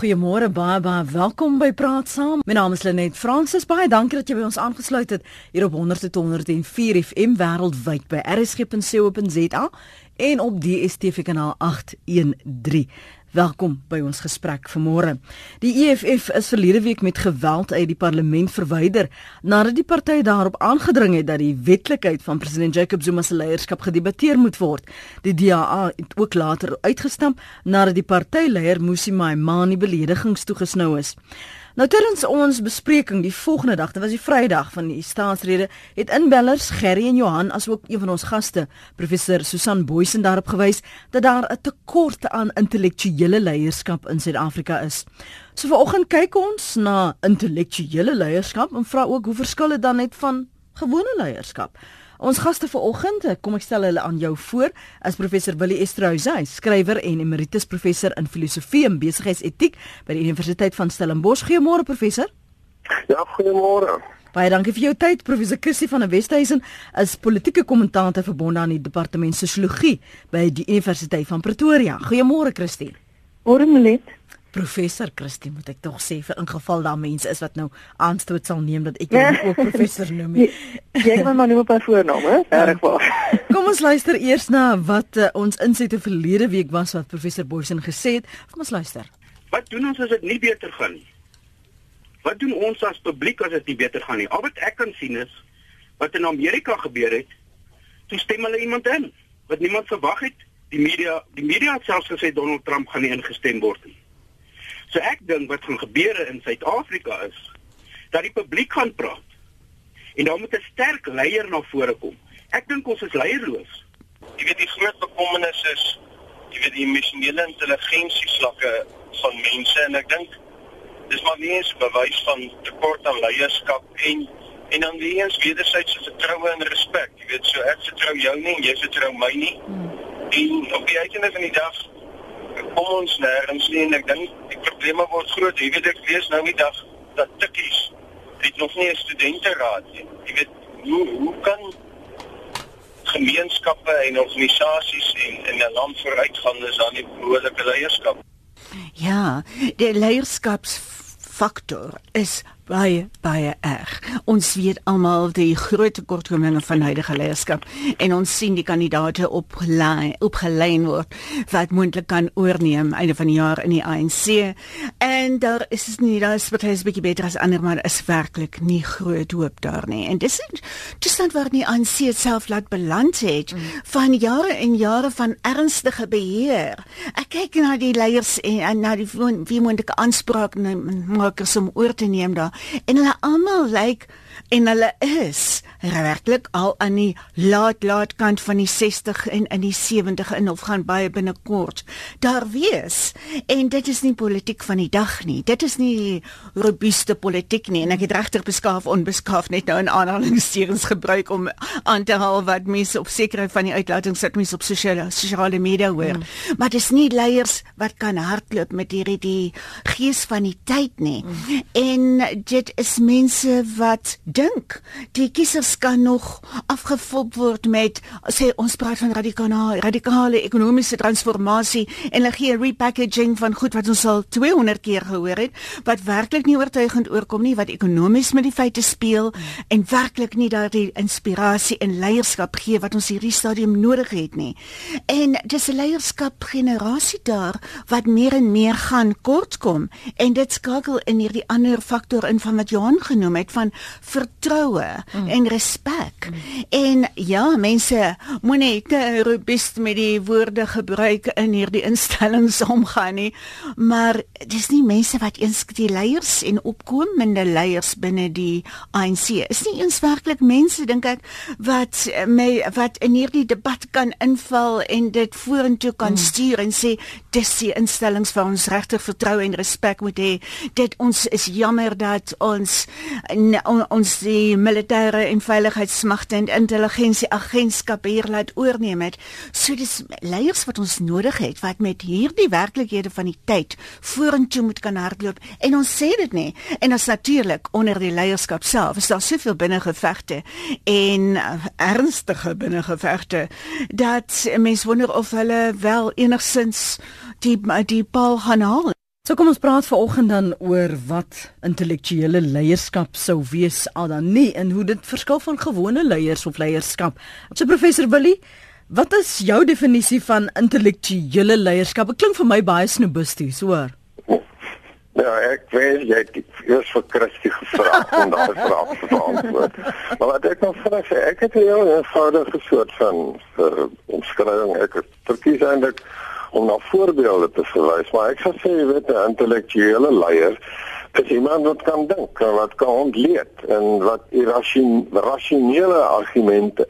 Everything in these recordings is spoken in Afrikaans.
Goeiemôre baie baie welkom by Praat Saam. My naam is Lenet Fransis. Baie dankie dat jy by ons aangesluit het hier op 100.104 FM wêreldwyd by rsg.co.za en op DStv kanaal 813. Welkom by ons gesprek vanmôre. Die EFF is verlede week met geweld uit die parlement verwyder nadat die party daarop aangedring het dat die wetlikheid van president Jacob Zuma se leierskap gedebatteer moet word. Die DA het ook later uitgestamp nadat die partyleier Musi Maimane beledigings toegesnou is. Nou terwyl ons bespreking die volgende dag, dit was die Vrydag van die staatsrede, het inbellers Gerry en Johan asook een van ons gaste, professor Susan Boysen daarop gewys dat daar 'n tekort aan intellektuele leierskap in Suid-Afrika is. So vanoggend kyk ons na intellektuele leierskap en vra ook hoe verskil dit dan net van gewone leierskap? Ons gaste vanoggend, kom ek stel hulle aan jou voor, is professor Willie Esterhuizen, skrywer en emeritus professor in filosofie en besigheidsetiek by die Universiteit van Stellenbosch. Goeiemôre professor. Ja, goeiemôre. Baie dankie vir jou tyd. Professor Kirsty van der Westhuizen is politieke kommentator verbonde aan die departement sosiologie by die Universiteit van Pretoria. Goeiemôre Kirsty. Môre Melet. Professor Christie moet ek tog sê vir ingeval daar mense is wat nou aanstoot sal neem dat ek jou ook professor noem. Jy kan my noem op 'n voornaam, hè? Regwaar. Kom ons luister eers na wat uh, ons insette verlede week was wat professor Boysen gesê het. Kom ons luister. Wat doen ons as dit nie beter gaan nie? Wat doen ons as publiek as dit nie beter gaan nie? Al wat ek kan sien is wat in Amerika gebeur het. Toe stem hulle iemand in wat niemand verwag het. Die media, die media het selfs gesê Donald Trump gaan nie ingestem word nie. So ek dink wat gaan gebeur in Suid-Afrika is dat die publiek gaan praat. En daar moet 'n sterk leier na vore kom. Ek dink ons is leierloos. Jy weet die groot bekommernis is jy weet die emosionele intelligensie vlakke van mense en ek dink dis maar nie eens bewys van tekort aan leierskap en en dan weer eens wederwysige vertroue en respek. Jy weet so ek vertrou jou nie en jy vertrou my nie. Hmm. En op die einde van die dag kom ons nêrens nie en ek dink die probleme word groot. Jy weet ek lees nou die dag dat tikkies het nog nie 'n studenteraad nie. Jy weet hoe hoe kan gemeenskappe en organisasies en in 'n land vooruitgaan as daar nie behoorlike leierskap. Ja, die leierskapsfaktor is baie baie erg. Ons weet almal die groot tekortkominge van huidige leierskap en ons sien die kandidaate opgelei opgelei word wat moontlik kan oorneem einde van die jaar in die ANC. En daar is is nie daar is wat is bietjie beter as ander maar is werklik nie groot hoop daar nie. En dis dan waar die ANC self laat beland het mm. van jare en jare van ernstige beheer. Ek kyk na die leiers en, en na die wie moontlike aanspraakmakers om oor te neem daar en hulle almal lyk like, en hulle is werklik al aan die laat laat kant van die 60 en in die 70 in of gaan baie binnekort daar wees en dit is nie politiek van die dag nie dit is nie robuuste politiek nie en ek het regtig beskaaf onbeskaaf net nou 'n aanhalingstekens gebruik om aan te haal wat mense op sekere van die uitlatings wat mense op sosiale sosiale media hoor mm. maar dit is nie leiers wat kan hardloop met hierdie die gees van die tyd nie mm. en dit is mense wat dink die kiesers kan nog afgevop word met sê ons praat van radikale radikale ekonomiese transformasie en hulle gee repackaging van goed wat ons al 200 keer gehoor het wat werklik nie oortuigend oorkom nie wat ekonomies met die feite speel en werklik nie daardie inspirasie en leierskap gee wat ons hierdie stadium nodig het nie en dis 'n leierskap generasie daar wat meer en meer gaan kortkom en dit skakel in hierdie ander faktor in van wat Johan genoem het van vertroue mm. en respek. Mm. En ja, mense moenie te robuust met die woorde gebruik in hierdie instellings omgaan nie, maar dis nie mense wat eens die leiers en opkomende leiers binne die ANC is nie eens werklik mense dink ek wat my wat in hierdie debat kan inval en dit vorentoe kan mm. stuur en sê dis die instellings vir ons regtig vertrou en respek moet hê. Dit ons is jammer dat ons ons die militêre en veiligheidsmagte en intelligensieagentskappe hier laat oorneem het. So dis leiers wat ons nodig het wat met hierdie werklikhede van die tyd vorentoe moet kan hardloop en ons sê dit nie. En as natuurlik onder die leierskap self is daar soveel binnengevegte en uh, ernstige binnengevegte dat mense wonder of hulle wel enigsins die die paal gaan haal So kom ons praat vanoggend dan oor wat intellektuele leierskap sou wees al dan nie en hoe dit verskil van gewone leiers of leierskap. So professor Willie, wat is jou definisie van intellektuele leierskap? Dit klink vir my baie snobisties, hoor. Ja, ek weet jy het eers vir Christie gevra om daai vraag te beantwoord. Maar wat ek nog vra sê, ek het 'n eenvoudige soort van uh, omskrywing ek het verkies eintlik om na voorbeelde te verwys, maar ek sou sê jy weet 'n intellektuele leier is iemand wat kan dink, wat kan ontleed en wat irrasionele argumente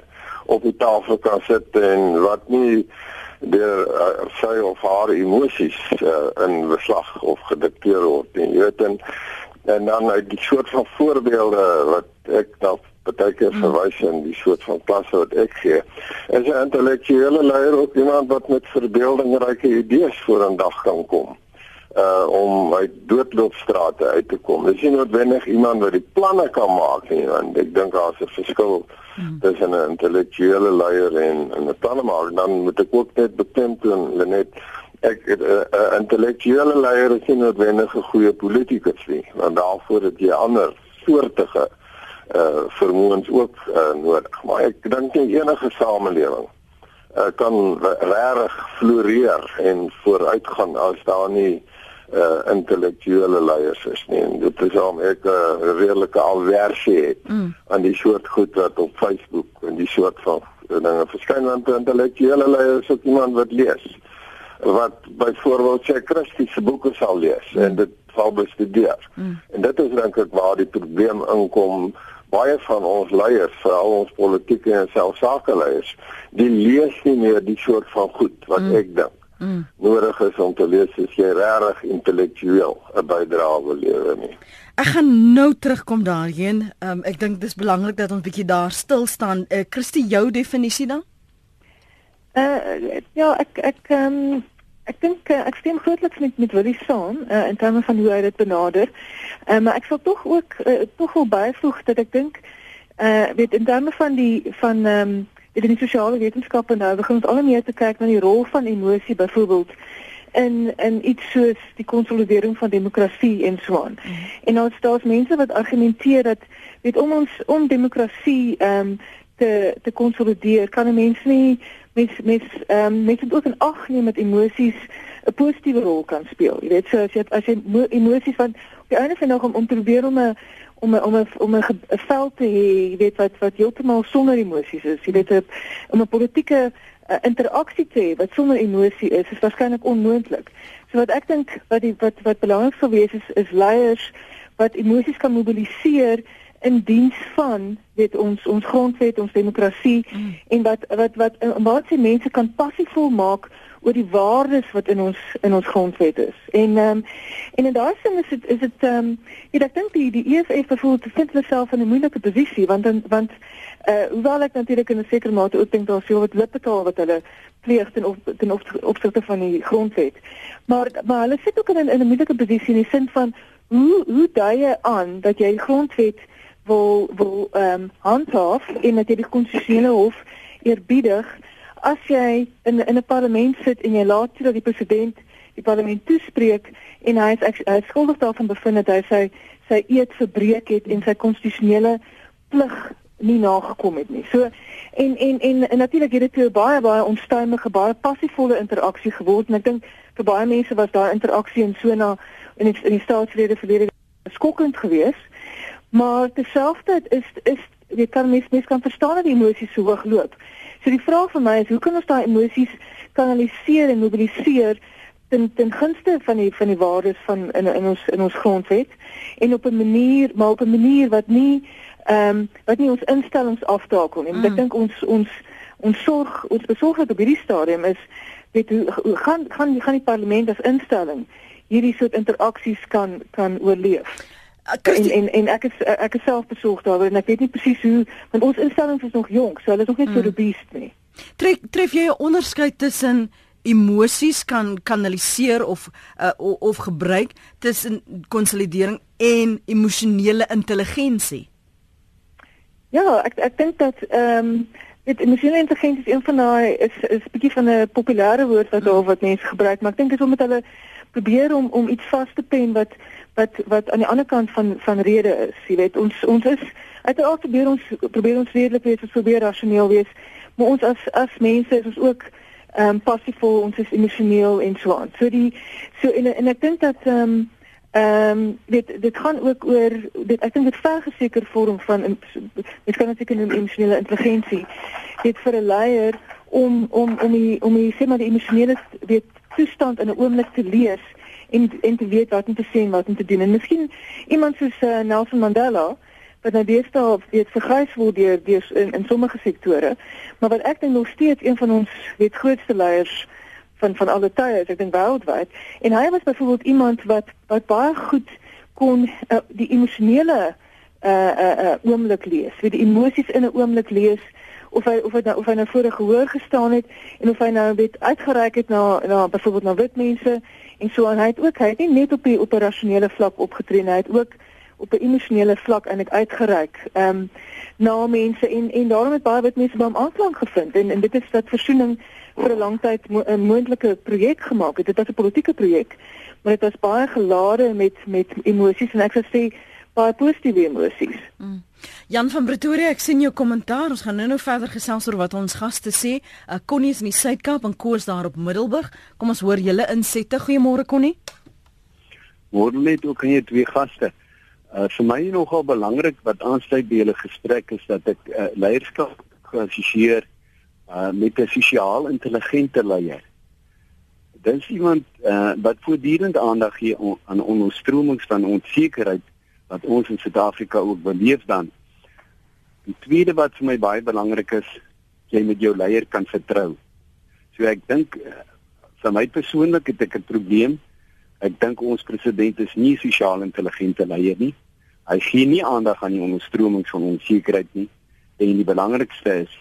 op die tafel kan sit en wat nie deur uh, sy of haar emosies uh, in beslag of gedikteer word en jy weet en, en dan uit die soort van voorbeelde wat ek dan baie keer hmm. verwys in die soort van klasse wat ek gee is 'n intellektuele leier ook iemand wat met verbeeldingryke idees voor 'n dag kan kom uh om uit doodloopstrate uit te kom. Dis nie noodwendig iemand wat die planne kan maak nie, want ek dink daar's 'n verskil tussen 'n intellektuele leier en 'n plannemaker dan moet ek ook net beklemtoon Lenet ek 'n uh, uh, intellektuele leier is nie noodwendig 'n goeie politikus nie want daarvoor het jy ander soortige uh vermoëns ook uh, nodig maar ek dink nie enige samelewing uh, kan regtig floreer en vooruitgaan as daar nie uh intellektuele leiers is nie. En dit is om ek 'n uh, redelike alversie het mm. aan die soort goed wat op Facebook en die soort van dinge verskyn want intellektuele leiers is iemand wat lees wat byvoorbeeld sê Christiese boeke sal lees mm. en dit sal bestudeer. Mm. En dit is dink ek waar die probleem inkom baie van ons leiers, veral ons politieke en selfsakeleiers, die lees nie meer die soort van goed wat mm. ek dink mm. nodig is om te lees as jy regtig intellektueel 'n bydrae wil lewer nie. Ek gaan nou terugkom daarheen. Um, ek dink dis belangrik dat ons bietjie daar stil staan. Uh, Christie, jou definisie dan? Uh ja, ek ek um, ek dink uh, ek stem grootliks met met Willie saam uh, in terme van hoe hy dit benader. Uh, maar ek sal tog ook uh, tog wel byvoeg dat ek dink uh weet in terme van die van ehm um, in die sosiale wetenskappe nou begin ons al meer te kyk na die rol van emosie byvoorbeeld in in iets soos die konsolidering van demokrasie en so aan. Mm. En ons daar's mense wat argumenteer dat weet om ons om demokrasie ehm um, te te konsolideer kan 'n mens nie mens mens ehm um, mens moet ook in ag neem met emosies 'n positiewe rol kan speel. Jy weet so as jy as jy emosies van die einde van dag om, om te probeer om 'n om om om 'n om 'n veld te hê, jy weet wat wat heeltemal sonder emosies is. Jy weet om 'n politieke uh, interaksie te hê wat sonder emosie is, is waarskynlik onmoontlik. So wat ek dink wat die wat wat belangrik sou wees is is leiers wat emosies kan mobiliseer in diens van weet ons ons grondwet, ons demokrasie mm. en wat wat wat wat se mense kan passievol maak oor die waardes wat in ons in ons grondwet is. En ehm um, en in daai sin is dit is dit ehm um, ek dink die die EFF bevoel te vind hulle self in 'n moeilike posisie want dan want eh uh, hoewel ek natuurlik in 'n sekere mate ook dink daar sou wat lipbetaal wat hulle pleeg ten op ten op, opsigte van die grondwet. Maar maar hulle sit ook in 'n in 'n moeilike posisie in die sin van hoe hoe dui jy aan dat jy grondwet wil wil ehm um, handhaaf en jy die konstitusionele hof eerbiedig as jy in in 'n parlement sit en jy laat toe dat die president die parlement toespreek en hy is hy is skuldig daarvan bevind dat hy sy sy eed verbreek het en sy konstitusionele plig nie nagekom het nie. So en en en, en natuurlik het dit 'n baie baie onstuimige, baie passievolle interaksie geword en ek dink vir baie mense was daai interaksie in so na in die, in die staatsrede verlede skokkend geweest. Maar terselfdertyd is is jy kan mens mens kan verstaan dat die emosies so hoog loop. So die vraag vir my is hoe kan ons daai emosies kanaliseer en mobiliseer ten ten gunste van die van die waardes van in in ons in ons grondwet en op 'n manier maar op 'n manier wat nie ehm um, wat nie ons instellings aftakel nie. Mm. Ek dink ons ons ons sorg ons besorgdheid op hierdie stadium is weet hoe, hoe gaan gaan gaan die parlement as instelling hierdie soort interaksies kan kan oorleef. Christi en en en ek is ek is self besorgd daaroor en ek weet nie presies hoe want ons instellings is nog jonk, so hulle is nog net mm. so robuust nie. Tref tref jy 'n onderskeid tussen emosies kan kanaliseer of uh, of gebruik tussen konsolidering en emosionele intelligensie? Ja, ek ek dink dat ehm um, dit emosionele intelligensie is een van daai is is 'n bietjie van 'n populêre woord wat mm. daar wat mense gebruik, maar ek dink dit is omdat hulle probeer om om iets vas te pen wat wat wat aan die ander kant van van rede is. Jy weet, ons ons is uiteraard probeer ons probeer ons redelik wees, ons probeer rasioneel wees, maar ons as as mense is ons ook ehm um, passievol, ons is emosioneel en so aan. So die so en en ek dink dat ehm um, Ehm um, dit dit gaan ook oor dit ek dink dit vergeseker vorm van dit kan natuurlik 'n emosionele intelligensie. Dit vir 'n leier om om om die om die sê maar die emosionele weet toestand in 'n oomblik te lees en en te weet wat om te sê en wat om te doen. En miskien iemand soos uh, Nelson Mandela wat nou deesdae weet vergrys word deur deur in, in sommige sektore, maar wat ek dink nog steeds een van ons weet grootste leiers van van alle tye, ek dink wêreldwyd. En hy was byvoorbeeld iemand wat wat baie goed kon uh, die emosionele uh uh, uh oomblik lees, wie die emosies in 'n oomblik lees of hy of hy nou of hy nou voor 'n gehoor gestaan het en of hy nou weet uitgereik het na na byvoorbeeld na wit mense en so en hy het ook hy het nie net op die operasionele vlak opgetree hy het ook op 'n emosionele vlak eintlik uitgereik. Ehm um, na mense en en daarom het baie wit mense by hom aanklank gevind en en dit is dat versoening vir 'n lang tyd 'n mo moontlike projek gemaak het. Dit was 'n politieke projek, maar dit was baie gelade met met emosies en ek sou sê baie positiewe emosies. Mm. Jan van Pretoria, ek sien jou kommentaar. Ons gaan nou-nou verder gesels oor wat ons gaste sê. Uh, Connie is in die Suid-Kaap en Koos daar op Middelburg. Kom ons hoor julle insette. Goeiemôre Connie. Môre net ook aan jou twee gaste. Uh, vir my nogal belangrik wat aansluit by julle gesprek is dat ek uh, leierskap geassosieer uh met 'n sosiaal intelligente leier. Dis iemand uh wat voortdurend aandag gee on, aan onderstromings van onsekerheid wat ons in Suid-Afrika ook beleef dan. Die tweede wat vir my baie belangrik is, jy met jou leier kan vertrou. So ek dink uh, vir my persoonlik het ek 'n probleem. Ek dink ons president is nie sosiaal intelligente leier nie. Hy gee nie aandag aan die onderstromings van onsekerheid nie. En die belangrikste is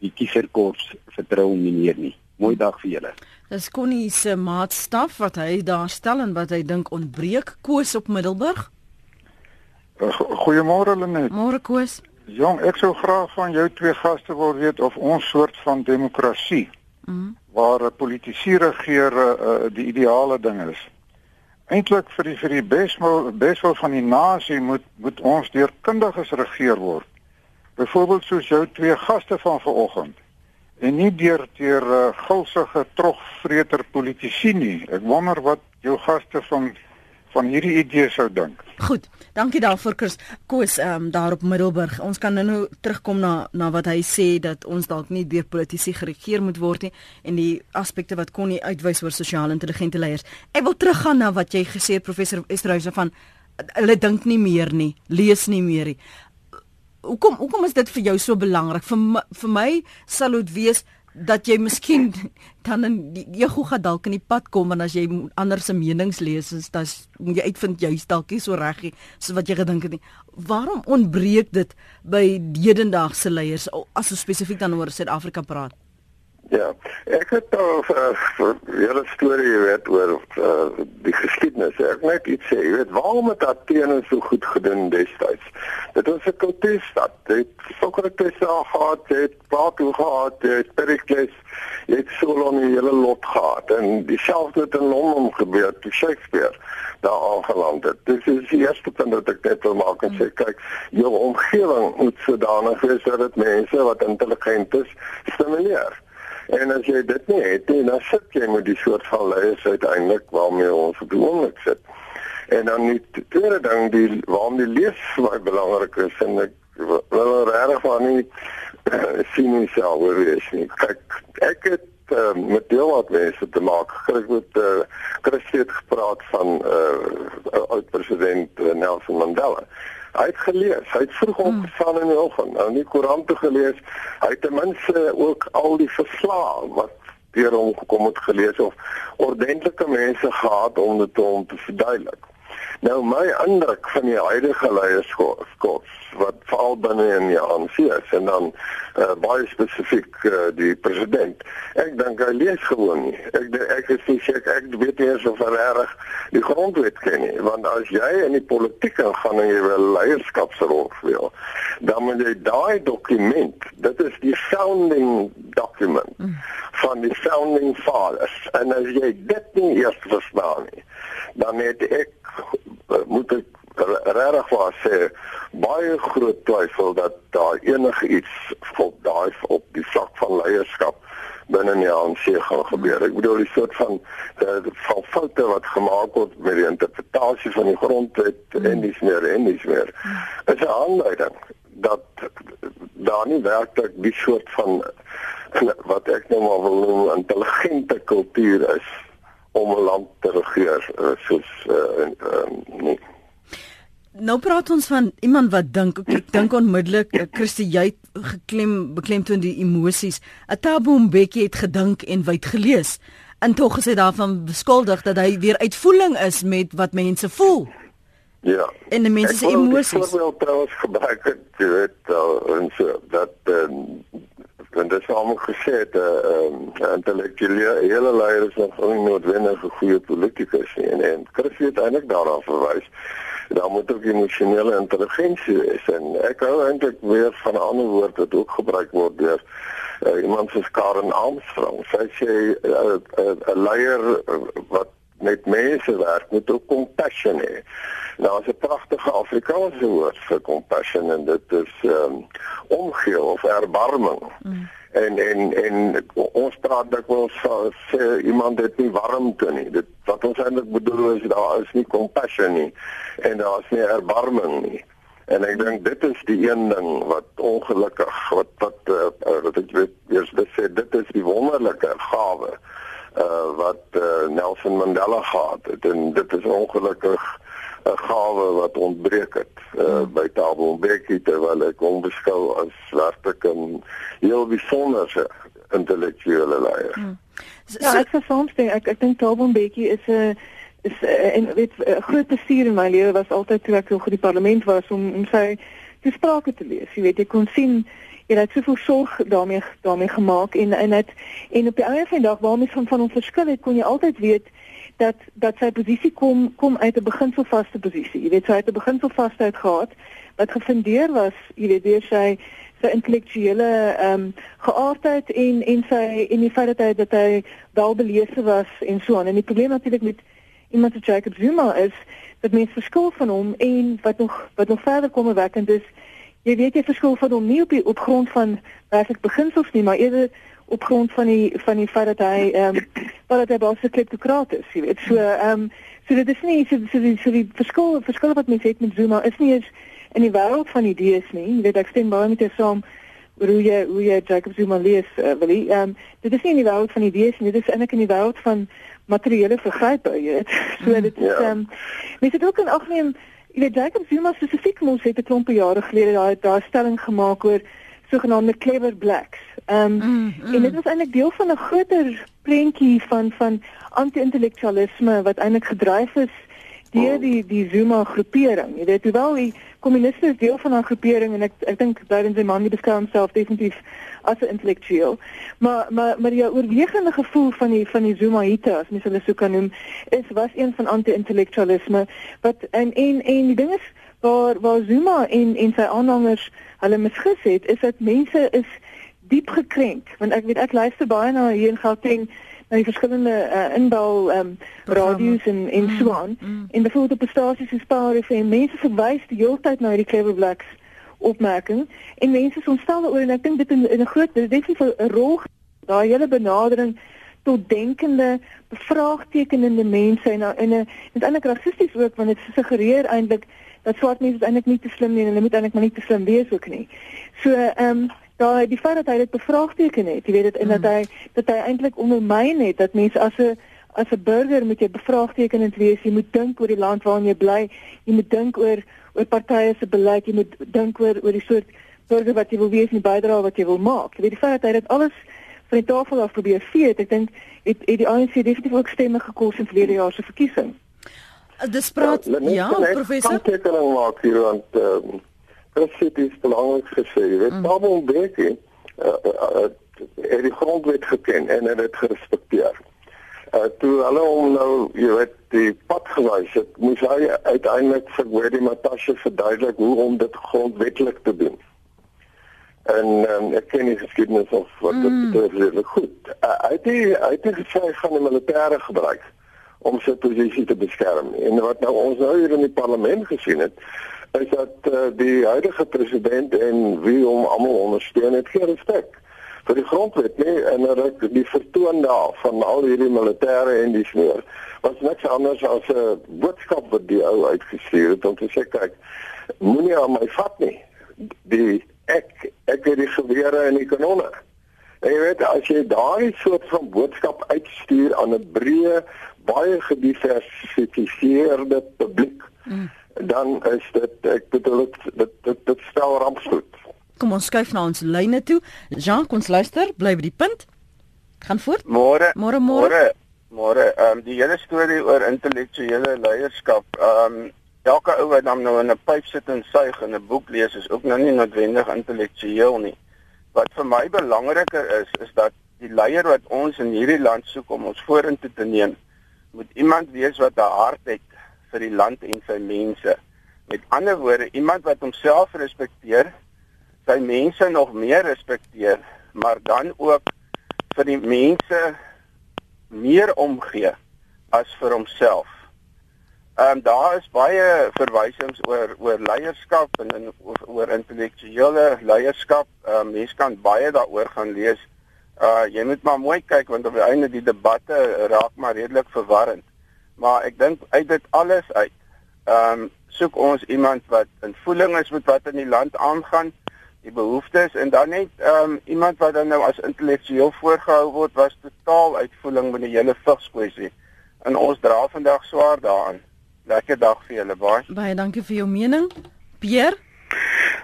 die kieserkorps vertrou hom nie nie. Mooi dag vir julle. Dis Connie se maatstaf wat hy daar stel en wat hy dink ontbreek Koos op Middelburg. Goeiemôre Lenet. Môre Koos. Jong, ek sou graag van jou twee gaste wil weet of ons soort van demokrasie mm. waar politici regeer uh, die ideale ding is. Eintlik vir die vir die beswil beswil van die nasie moet moet ons deur kundiges regeer word. Byvoorbeeld soos jou twee gaste van vanoggend en nie deur deur uh, gulsige trogvreter politici nie. Ek wonder wat jou gaste van van hierdie idee sou dink. Goed, dankie daarvoor Chris. Koos ehm um, daar op Middelburg. Ons kan nou nou terugkom na na wat hy sê dat ons dalk nie deur politici geregeer moet word nie en die aspekte wat kon nie uitwys oor sosiaal intelligente leiers. Ek wil teruggaan na wat jy gesê het professor Esterhuizen van hulle dink nie meer nie, lees nie meer nie hoekom hoekom is dit vir jou so belangrik? Vir my, vir my sal dit wees dat jy miskien dan in jy gou gaan dalk in die pad kom en as jy ander se menings lees is dan moet jy uitvind jy's dalk nie so reg nie soos wat jy gedink het nie. Waarom ontbreek dit by hedendaagse leiers as ons spesifiek dan oor Suid-Afrika praat? Ja, ek het al 'n uh, hele storie weet oor uh, die geskiedenis. Ek net iets sê, jy weet, waarom het Athene so goed gedoen destyds? Dit was 'n kultuurstad. Dit Socrates gehad, dit Plato gehad, dit Pericles, dit Solon die hele lot gehad en dieselfde het in Londen gebeur toe Shakespeare daar aangeland het. Dis is die eerste punt wat ek net wil maak en sê, kyk, jou omgewing moet sodanig wees dat dit mense wat intelligent is stimuleer. En as jy dit nie het nie, dan sit jy met die soort van leiers uiteindelik waarmee ons op die oomblik sit. En dan die tweede ding, die waarom die lees baie belangrik is en ek wil regtig van nie uh, sien nie self oor wees nie. Kyk, ek het uh, met deel wat mense te maak. Ek het uh, Christus het gepraat van uh, oud president Nelson Mandela. Hy het gelees. Hy het vroeg hmm. opgestaan in die oggend, nou nie koerante gelees. Hy het ten minste ook al die verslae wat deur hom gekom het gelees of ordentlike mense gehad om dit om te verduidelik. Nou my indruk van die huidige leierskap wat veral binne in die ANC is en dan uh, baie spesifiek uh, die president. Ek dink hy lees gewoon nie. Ek ek is nie seker ek weet nie of hy reg die grondwet ken nie, want as jy in die politiek gaan en jy wil leierskapsrol speel, dan moet jy daai dokument, dit is die founding document van die founding fathers en as jy dit nie eers verstaan nie, dan het ek moet ek regtig waar sê baie groot twyfel dat daar enige iets op daai op die vlak van leierskap binne die ANC gaan gebeur. Ek bedoel die soort van die van foute wat gemaak word met die interpretasie van die grondwet mm. en dis meer en dis meer. Is 'n aanleiding dat daar nie werklik die soort van wat ek nou maar wil noem intelligente kultuur is om 'n land te regeer uh, soos uh, uh, nie. Nou praat ons van iemand wat dink ek dink onmiddellik Christie jy geklem beklemtoon die emosies. Atabo Mbeki het gedink en wyd gelees. En tog is hy daarvan beskuldig dat hy weer uitvoering is met wat mense voel. Ja. En die mense se emosies. Ek wil trouens gebruik het, jy weet, en so dat um, en dit is almal gesê het 'n uh, um, intellektuele hele leier is nog nie noodwendig 'n goeie politikus nie. En, en Chris het eintlik daaraan verwys daar moet ook emosionele intelligensie wees. En ek hou eintlik weer van 'n ander woord wat ook gebruik word deur uh, iemand soos Karen Armstrong. Sy sê uh, uh, 'n uh, uh, leier wat met mense werk moet ook compassion hê Nou, is 'n pragtige Afrikaanse woord vir compassion en dit is ehm um, omgee of erbarming. Mm. En en en ons praat dikwels van sê iemand het nie warmte nie. Dit wat ons eintlik bedoel is daar is nie compassion nie en daar is nie erbarming nie. En ek dink dit is die een ding wat ongelukkig wat wat uh, wat ek weet eers sê dit is die wonderlike gawe uh, wat uh, Nelson Mandela gehad het en dit is ongelukkig 'n gawe wat ontbreek het uh, hmm. by Thabo Mbeki terwyl ek hom beskou as werklik 'n heel besondere intellektuele leier. Hmm. Ja, ek verstaan ek ek dink Thabo Mbeki is 'n is en weet 'n groot plesier in my lewe was altyd toe ek nog in die parlement was om om sy die sprake te lees. Jy weet jy kon sien jy het soveel sorg daarmee daarmee gemaak en en het en op die einde van dag waarom is van van ons verskil het kon jy altyd weet dat dat sy posisie kom kom uit 'n beginselvaste posisie. Jy weet sy het 'n beginselvastheid gehad wat gefundeer was, jy weet deur sy sy intellektuele ehm um, geaardheid en en sy en die feit dat hy dat hy welbelese was en so aan. En die probleem natuurlik met iemand soos Jacob Zuma is dat mense verskil van hom en wat nog wat nog verder kom werkend is jy weet jy verskil van hom nie op die op grond van werklik beginsels nie, maar eerder op grond van die van die feit dat hy ehm um, wat hy baie kleptokraat is, jy weet. So ehm um, so dit is nie so so die, so die verskil verskil wat mense het met Zuma is nie eens in die wêreld van idees nie. Jy weet ek stem baie met jou saam hoe jy hoe jy Jacob Zuma lees, uh, wil jy ehm um, dit is nie in die wêreld van idees nie, dit is eintlik in die wêreld van materiële vergrype, jy weet. So dit is ehm um, mense het ook 'n agneem Jy weet Jacob Zuma spesifiek mos het 'n klompe jare gelede daai daai stelling gemaak oor sogenaamde clever blacks. Ehm um, mm, mm. en dit was eintlik deel van 'n groter prentjie van van anti-intellektualisme wat eintlik gedryf is deur oh. die die Zuma groepering. Jy weet, hoewel die kommuniste is deel van 'n groepering en ek ek dink Biden se man beskou homself definitief as 'n intellektueel. Maar maar maar die oorwegende gevoel van die van die Zuma-ite, as mens hulle so kan noem, is was een van anti-intellektualisme wat en en en die ding is waar waar Zuma en en sy aanhangers hulle misgis het is dat mense is diep gekrenk want ek weet ek luister baie na hier in Gauteng na die verskillende uh, inbel um, radio's en en mm, so aan mm. en byvoorbeeld op stasies soos Power FM mense verwys die hele tyd na hierdie clever blacks opmerking en mense is ontstel oor en ek dink dit in, in 'n groot dit is definitief 'n rol daai hele benadering tot denkende bevraagtekenende mense en en 'n dit eintlik rassisties ook want dit suggereer eintlik dat swart mense eintlik nie te slim nie en hulle moet eintlik maar nie te slim wees ook nie. So ehm um, daai die feit dat hy dit bevraagteken het, jy weet dit en mm. dat hy dat hy eintlik ondermyn het dat mense as 'n as 'n burger moet jy bevraagtekenend wees, jy moet dink oor die land waarin jy bly, jy moet dink oor oor partye se beleid, jy moet dink oor oor die soort burger wat jy wil wees en die bydrae wat jy wil maak. Jy weet die feit dat hy dit alles van die tafel af probeer vee, ek dink het het die ANC definitief ook stemme gekos in verlede jaar se verkiesing. Dis praat ja, ja professor. Ek kan tekening maak hier want ehm um, dit is belangrik gesê. Jy weet, mm. Thabo Mbeki uh, uh, uh, die grondwet geken en het dit gerespekteer. Uh, toe hulle hom nou, jy weet, die pad gewys het, moes hy uiteindelik vir Gwedi Matashe verduidelik hoe om dit grondwetlik te doen. En um, ek ken die geskiedenis of wat dit mm. betref, goed. Uh, hy het die, hy het gesê gaan die militêre gebruik om sy posisie te beskerm. En wat nou ons nou hier in die parlement gesien het, is dat uh, die huidige president en wie hom almal ondersteun het, geen respek vir die grondwet nie en dat die vertoon daar van al hierdie militêre en die sneer was niks anders as 'n boodskap wat die ou uitgestuur het om te sê kyk moenie aan my vat nie. Die ek ek het die gewere en die kanonne. En jy weet as jy daai soort van boodskap uitstuur aan 'n breë baie gediversifiseerde publiek mm. dan is dit ek bedoel dit dit dit, dit stel rampspoed Kom ons skuif na ons lyne toe. Jean, kom ons luister, bly by die punt. Gaan voort. Môre. Môre môre. Môre. Ehm um, die hele storie oor intellektuele leierskap. Ehm um, elke ou wat dan nou in 'n pyp sit en suig en 'n boek lees is ook nou nie noodwendig intellektueel nie. Wat vir my belangriker is, is dat die leier wat ons in hierdie land soek om ons vorentoe te neem, moet iemand wees wat 'n hart het vir die land en sy mense. Met ander woorde, iemand wat homself respekteer sy mense nog meer respekteer, maar dan ook vir die mense meer omgee as vir homself. Ehm um, daar is baie verwysings oor oor leierskap en in, oor, oor intellektuele leierskap. Ehm um, mense kan baie daaroor gaan lees. Uh jy moet maar mooi kyk want op die einde die debatte raak maar redelik verwarrend. Maar ek dink uit dit alles uit ehm um, soek ons iemand wat in voeling is met wat in die land aangaan die behoeftes en dan net ehm um, iemand wat dan nou as intellektueel voorgehou word was totaal uitvoering met die hele vigskwessie. En ons dra vandag swaar daaraan. Lekker dag vir julle baie. Baie dankie vir jou mening. Pierre?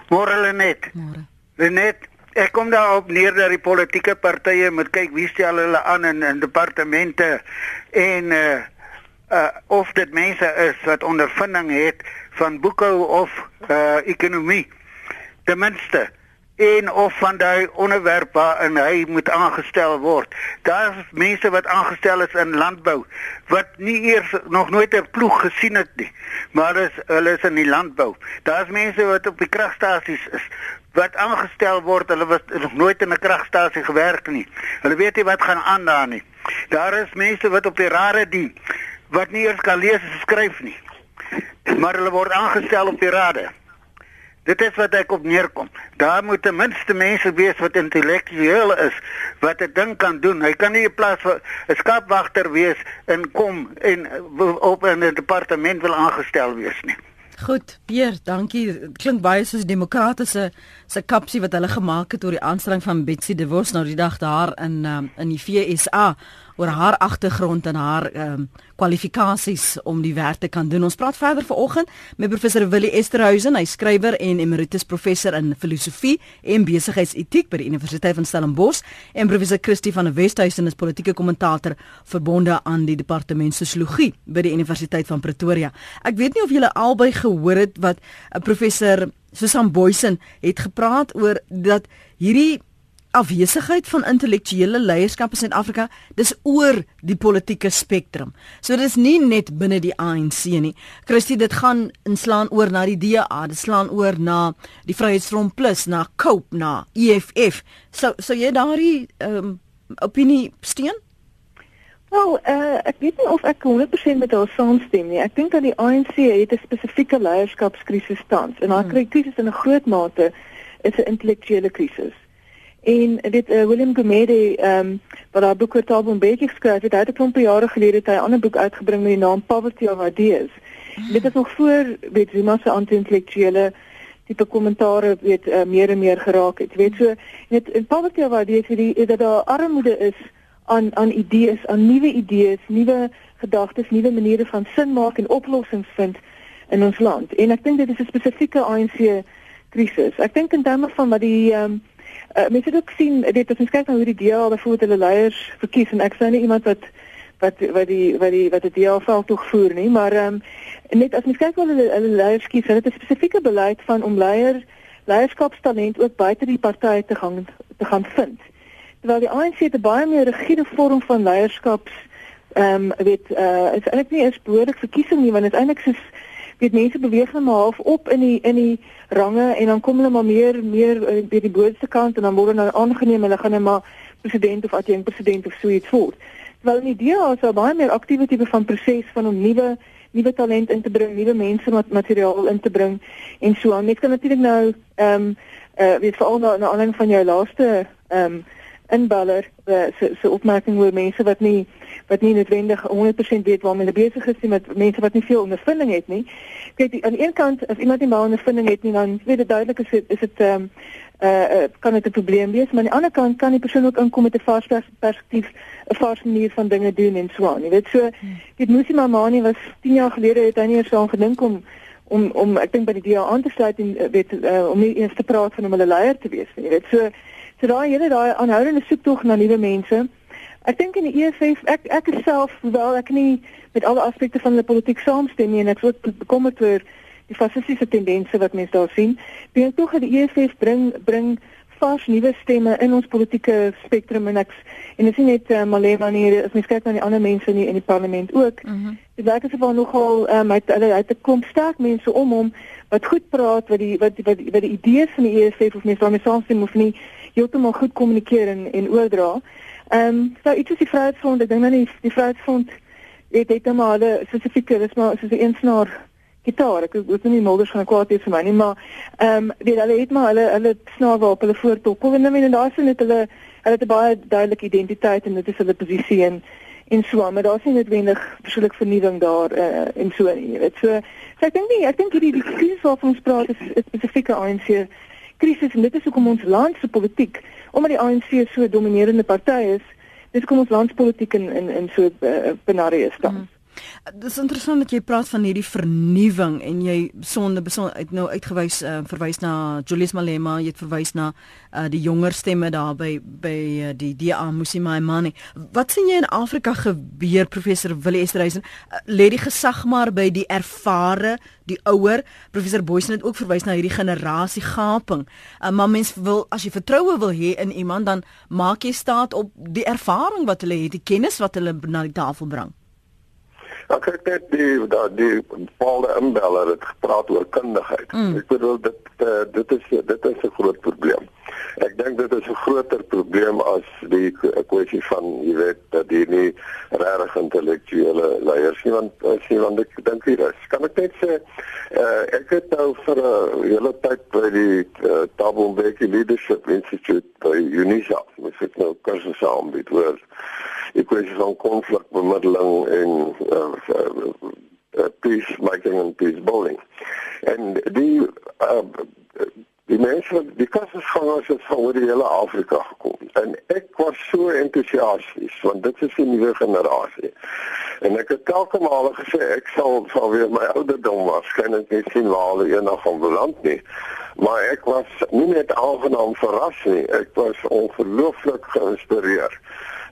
Môre Lenet. Môre. Lenet, ek kom daarop neer dat die politieke partye moet kyk wie stel hulle aan in in departemente en uh uh of dit mense is wat ondervinding het van boekhou of uh ekonomie ten minste een of van daai onderwerp waarin hy moet aangestel word. Daar's mense wat aangestel is in landbou wat nie eers nog nooit 'n ploeg gesien het nie, maar is hulle is in die landbou. Daar's mense wat op die kragstasies is wat aangestel word, hulle was nog nooit in 'n kragstasie gewerk nie. Hulle weet nie wat gaan aan daar nie. Daar is mense wat op die rade dien wat nie eers kan lees en skryf nie. Maar hulle word aangestel op die rade. Dit is wat ek op neerkom. Daar moet ten minste mense wees wat intellektueel is, wat 'n ding kan doen. Hy kan nie 'n plaas 'n skapwagter wees en kom en op 'n departement wil aangestel wees nie. Goed, Pierre, dankie. Klink baie soos demokratiese se kapsie wat hulle gemaak het oor die aanstelling van Betsy De Vos nou die dag daar in um, in die FSA oor haar agtergrond en haar ehm um, kwalifikasies om die werk te kan doen. Ons praat verder vanoggend met professor Willie Esterhuizen, hy skrywer en emeritus professor in filosofie en besigheidsetiek by die Universiteit van Stellenbosch en professor Christie van der Westhuizen is politieke kommentator verbonde aan die departement sosiologie by die Universiteit van Pretoria. Ek weet nie of julle albei gehoor het wat 'n uh, professor Susan Boysen het gepraat oor dat hierdie afwesigheid van intellektuele leierskap in Suid-Afrika, dis oor die politieke spektrum. So dit is nie net binne die ANC nie. Christie, dit gaan inslaan oor na die DA, dit slaan oor na die Vryheidsfront Plus, na COPE, na EFF. So so jy daardie ehm um, opinie steun? Wel, uh, ek weet nie of ek 100% met haar saamstem nie. Ek dink dat die ANC het 'n spesifieke leierskapskrisis tans en haar hmm. krisis in 'n groot mate is 'n intellektuele krisis. En dit uh, William Gumede ehm um, wat daar boeke taal en baie geskryf het, hy het 'n klomp jare gelede 'n ander boek uitgebring met die naam Poverty of Ideas. Mm. Dit is nog voor weet Zuma se anti-intellektuele tipe kommentare weet uh, meer en meer geraak het. Weet so net in Poverty of Ideas het die dat daar armoede is aan aan idees, aan nuwe idees, nuwe gedagtes, nuwe maniere van sin maak en oplossings vind in ons land. En ek dink dit is 'n spesifieke ANC krisis. Ek dink in terme van wat die ehm um, Uh, mense het ook sien dit kyk na hoe die DA byvoorbeeld hulle leiers verkies en ek sou nie iemand wat wat wat die wat die wat die DA tog voer nie, maar ehm um, net as mens kyk wat hulle hulle leiers kies, hulle het 'n spesifieke beleid van om leiers leierskapstalent ook buite die party te gaan te gaan vind. Terwyl die ANC 'n baie meer rigiede vorm van leierskaps ehm um, weet uh is eintlik nie eens behoorlik verkiesing nie want dit is eintlik soos weet mense beweeg net maar half op in die in die range en dan kom hulle maar meer meer by die boonste kant en dan word hulle aangeneem en hulle gaan net maar president of adjunkt president of so iets voort. Terwyl in die DA is daar baie meer aktiewe tipe van proses van om nuwe nuwe talent in te bring, nuwe mense wat materiaal in te bring en so aan. Net kan natuurlik nou ehm um, uh weet veral na na aanleiding van jou laaste ehm um, inballer uh, se se opmerking oor mense wat nie wat nie noodwendig 100% weet waarmee hulle besig is nie met mense wat nie veel ondervinding het nie. Kyk, aan die een kant as iemand nie baie ondervinding het nie, dan weet dit duidelik is dit is dit ehm um, uh, uh kan dit 'n probleem wees, maar aan die ander kant kan die persoon ook inkom met 'n vars perspektief, 'n vars manier van dinge doen en so aan. Jy weet so, dit moes nie maar Mani was 10 jaar gelede het hy nie eens aan gedink om om om ek dink by die DA aan te sluit en weet uh, om nie eens te praat van om hulle leier te wees nie. Jy weet so So daai hele daai aanhoudende soektog na nuwe mense. Ek dink in die EFF ek ek self wel ek nie met alle aspekte van die politiek saamstem nie en ek word bekommerd oor die fasistiese tendense wat mense daar sien. Dink tog dat die EFF bring bring vars nuwe stemme in ons politieke spektrum en ek en dit is net uh, Malema nie, as mens kyk na die ander mense in die, in die parlement ook. Mm -hmm. Dit werk asof daar nogal um, uit hulle uit 'n klomp sterk mense om hom wat goed praat wat die wat wat wat die idees van die EFF of mense daarmee saamstem of nie heeltemal goed kommunikeer en en oordra. Ehm um, so iets is die Vryheidsfront, ek dink nou nie die Vryheidsfront het het nou maar 'n spesifieke, dis maar soos 'n eensnaar gitaar. Ek weet nie molders gaan kwaad wees vir my nie, maar ehm um, weet hulle het maar hulle hulle snaar waar op hulle voortop. Kom en dan en daar sien dit hulle hulle het 'n baie duidelike identiteit en dit is hulle posisie en en so maar daar's nie noodwendig persoonlik vernuwing daar uh, en so nie, jy weet. So, so ek dink nie, ek dink hierdie die krisis waarvan ons praat is, is spesifieke ANC krisis en dit is hoekom ons land se politiek omdat die ANC so 'n dominerende party is, dis hoekom ons landspolitiek in in in so uh, benarie is dan. Mm. Dit is interessant dat jy praat van hierdie vernuwing en jy sonde besonder uit nou uitgewys uh, verwys na Julius Malema, jy het verwys na uh, die jonger stemme daar by by uh, die DA Musimamani. Wat sien jy in Afrika gebeur professor Willie Esterhuizen? Uh, lê die gesag maar by die ervare, die ouer. Professor Boysen het ook verwys na hierdie generasie gaping. Uh, maar mens wil as jy vertroue wil hê in iemand dan maak jy staat op die ervaring wat hulle het, die kennis wat hulle na die tafel bring. Ek het net die da die bepaalde inbeller het gepraat oor kundigheid. Mm. Ek bedoel dit uh, dit is dit is 'n groot probleem. Ek dink dit is 'n groter probleem as die kwessie van jy weet dat die nie regtig intellektuele leiers nie want as jy want ek dink hier is. Kan ek net sê uh, ek het nou vir 'n uh, hele tyd by die uh, Tabo Mbeki Leadership Institute by Unisa, wat ek nou kursusse aanbied oor die kwessie van konflikbemiddeling en uh, uh, uh, peace making and peace building. En die uh, die mense die kursusgangers het van oor die hele Afrika gekom en ek was so entoesiasties want dit is 'n nuwe generasie. En ek het telke male gesê ek sal sal weer my ouderdom waarskynlik nie sien waar hulle eendag gaan beland nie. Maar ek was nie net aangenaam verras nie, ek was ongelooflik geïnspireer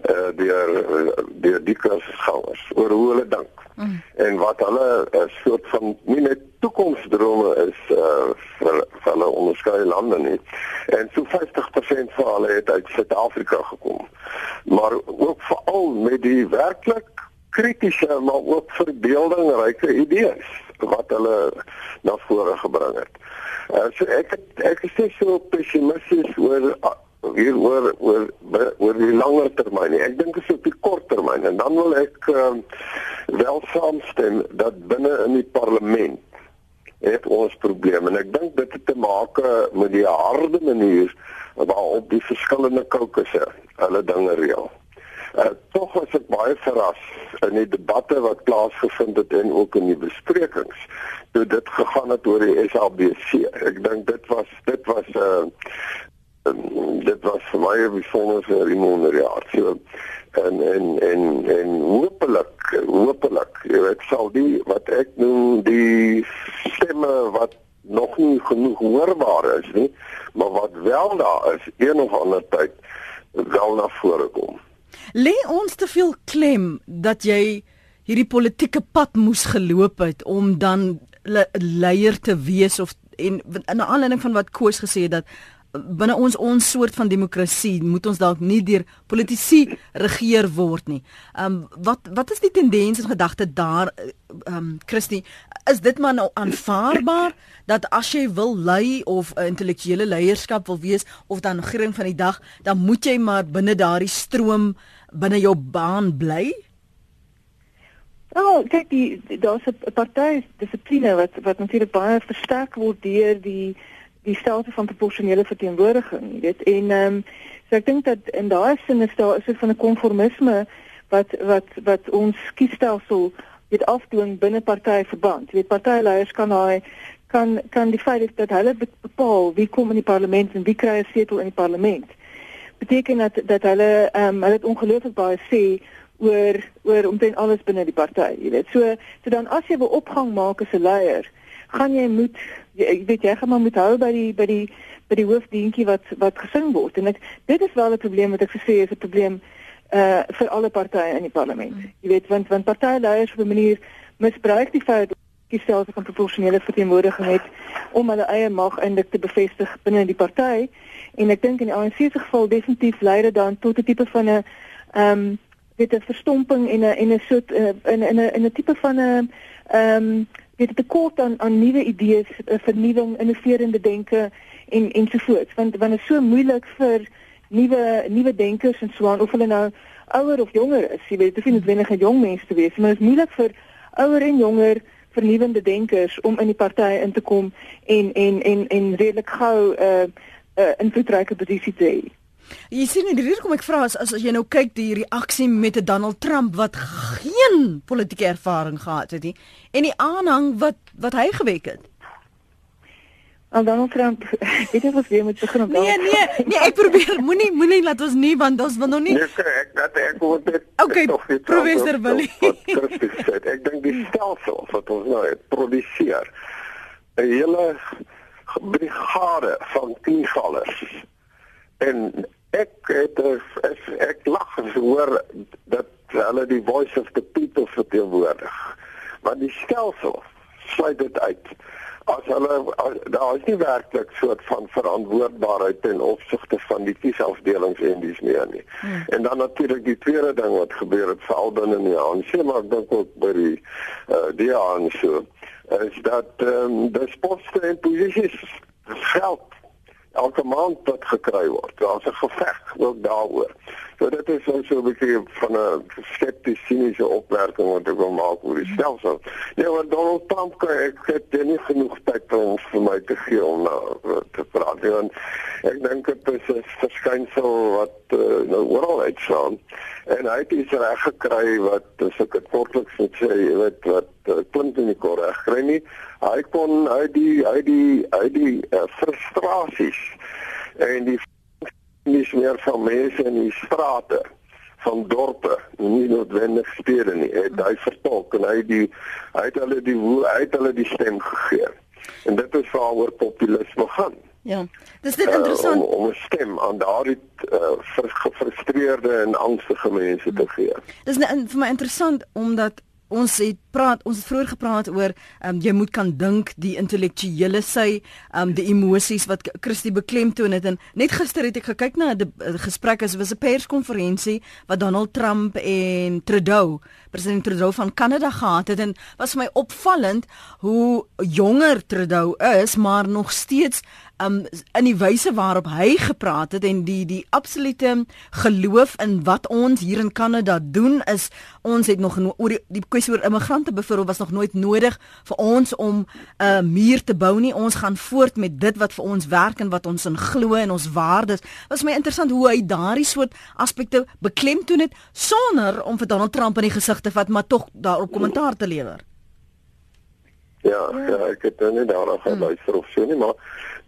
uh, deur uh, deur die kursusgangers oor hoe hulle dink mm. en wat hulle 'n uh, soort van nie net toekomsdrome is uh, vir vir hulle onderskeie lande nie en so 50% van hulle het uit Suid-Afrika gekom maar ook veral met die werklik kritiese maar ook verbeeldingryke idees wat hulle na vore gebring het. Uh, so ek ek is so pessimisties oor hier oor oor oor die langer termyn. Ek dink dit is op die kort termyn en dan wil ek uh, wel saamstem dat binne in die parlement het ons probleme en ek dink dit het te maak met die harde manier waarop die verskillende kokusse hulle dinge reël. Uh, Tog was ek baie verras in die debatte wat plaasgevind het en ook in die besprekings toe dit gegaan het oor die SABC. Ek dink dit was dit was 'n uh, dit was vir my 'n besondere seremoniele jaar. So en en en en hopelik jy weet sal die wat ek noem die stemme wat nog nie genoeg hoorbaar is nie, maar wat wel daar is een of ander tyd wel na vore kom. Lê ons te veel klem dat jy hierdie politieke pad moes geloop het om dan le leier te wees of en in aanleiding van wat Koos gesê het dat binne ons ons soort van demokrasie moet ons dalk nie deur politici regeer word nie. Ehm um, wat wat is die tendens en gedagte daar ehm um, Christie is dit maar nou aanvaarbaar dat as jy wil lei of 'n intellektuele leierskap wil wees of dan regering van die dag dan moet jy maar binne daardie stroom binne jou baan bly? Oh, kyk die daar's 'n party dissipline wat wat natuurlik baie versterk word deur die die stelsel van proporsionele verteenwoordiging, jy weet. En ehm um, so ek dink dat in daai sin is daar 'n van 'n konformisme wat wat wat ons kiesstelsel weet afdwing binne partyverband. Jy weet partyleiers kan daai kan kan die feit dat hulle bepaal wie kom in die parlement en wie kry 'n setel in die parlement. Beteken dat dat hulle ehm um, hulle het ongelooflik baie sê oor oor omtrent alles binne die party, jy weet. So so dan as jy 'n opgang maak as 'n leier, gaan jy moet jy weet jy gaan maar moet hou by die by die by die hoofdientjie wat wat gesing word. En ek dit is wel 'n probleem wat ek gesê is 'n probleem uh vir alle partye in die parlement. Jy weet want want partyleiers op 'n manier misbruik die feit stelsel van proporsionele verteenwoordiging het om hulle eie mag eintlik te bevestig binne die party. En ek dink in die ANC se geval definitief lei dit dan tot 'n tipe van 'n ehm um, weet 'n verstomping en 'n en 'n soort uh, in 'n in 'n tipe van 'n ehm um, weet 'n tekort aan aan nuwe idees, vernuwing, innoverende denke en ensovoorts want want dit is so moeilik vir nuwe nuwe denkers en so aan of hulle nou ouer of jonger is. Jy weet, dit is nie noodwendig jong mense te wees, maar dit is moeilik vir ouer en jonger vernuwende denkers om in die party in te kom en en en en redelik gou 'n uh, 'n uh, invloedryke posisie te hê. Jy sien nie hier kom ek vra as, as jy nou kyk die reaksie met Donald Trump wat geen politieke ervaring gehad het nie en die aanhang wat wat hy gewek het. Al Donald Trump, weet jy wat weer moet begin op Nee nee, nee ek probeer moenie moenie laat ons nie want ons wil nog nie Nee, ek dat ek word dit Okay, professor Willie. Ek dink die stelsel wat ons nou het produseer 'n hele brigade van tienvallers en ek het ek, ek lag as hoor dat hulle die voice of the people verteenwoordig. Maar die stelsel sluit dit uit. As hulle as, daar is nie werklik soort van verantwoordbaarheid ten opsigte van die kiesafdelings en dis meer nie. Hmm. En dan natuurlik die tweede ding wat gebeur het veral binne in die ANC maar ek dink ook by die uh, die ANC is dat ehm um, die sportste en posisies geld elke maand wat gekry word. Daar's 'n geveg ook daaroor. So dit is so so 'n bietjie van 'n skeptiese siniese opmerking wat ek wil maak oor die stelsel. Nee, want Donald Trump kan ek het nie genoeg tyd om vir my te gee om nou te praat nie. Want ek dink dit is 'n verskynsel wat uh, nou oral uitslaan en hy het iets reg gekry wat as ek dit kortliks moet sê, jy weet wat uh, klink nie korrek kry nie. Hy kon hy die hy die hy die uh, frustrasies en die nie meer van mense in die strate van dorpe nie noodwendig stede nie. Het hy vertolk en hy die hy het hulle die hy het hulle die stem gegee. En dit is waaroor populisme gaan. Ja dis dit interessant. uh, om, om 'n stem aan daardie uh, gefrustreerde en angstige mense te gee. Dis vir my interessant omdat ons het praat ons het vroeër gepraat oor um, jy moet kan dink die intellektuele sy um, die emosies wat Christie beklemtoon het. En net gister het ek gekyk na 'n gesprek as was 'n perskonferensie wat Donald Trump en Trudeau president Trudeau van Kanada gehad het. En was my opvallend hoe jonger Trudeau is maar nog steeds um in die wyse waarop hy gepraat het en die die absolute geloof in wat ons hier in Kanada doen is ons het nog oor die, die kwessie oor immigrante byvoorbeeld was nog nooit nodig vir ons om 'n uh, muur te bou nie ons gaan voort met dit wat vir ons werk en wat ons in glo en ons waardes was my interessant hoe hy daardie soort aspekte beklemtoon het sonder om vir Donald Trump in die gesig te vat maar tog daarop kommentaar te lewer Ja, ja, ek het nou nie daarna geluister hmm. of so nie, maar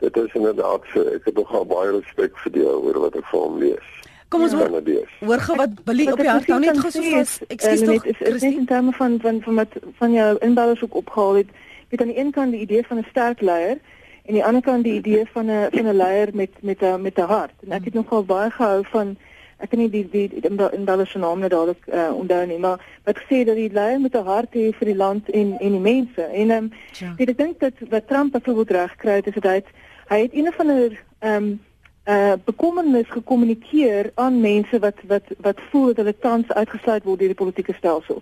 dit is inderdaad so. Ek het nogal baie respek vir die oor wat ek vir hom lees. Kom ons hoor. Hoor gou wat Billy op die hart nou net gesoos. Ekskuus tog. Dit is net in terme van van van wat van jou inbellers ook opgehaal het. Het aan die een kant die idee van 'n sterk leier en aan die ander kant die idee van 'n van 'n leier met met 'n met 'n hart. En ek het nogal baie gehou van ek kan nie die die in hulle se naam net dadelik uh, onthou nie, maar wat gesê dat die leier met 'n hart hê vir die land en en die mense. En ehm um, ja. ek dink dat wat Trump byvoorbeeld reg kry is dat hy het, hy het een van 'n ehm um, uh bekommernis gekommunikeer aan mense wat wat wat voel dat hulle tans uitgesluit word deur die politieke stelsel.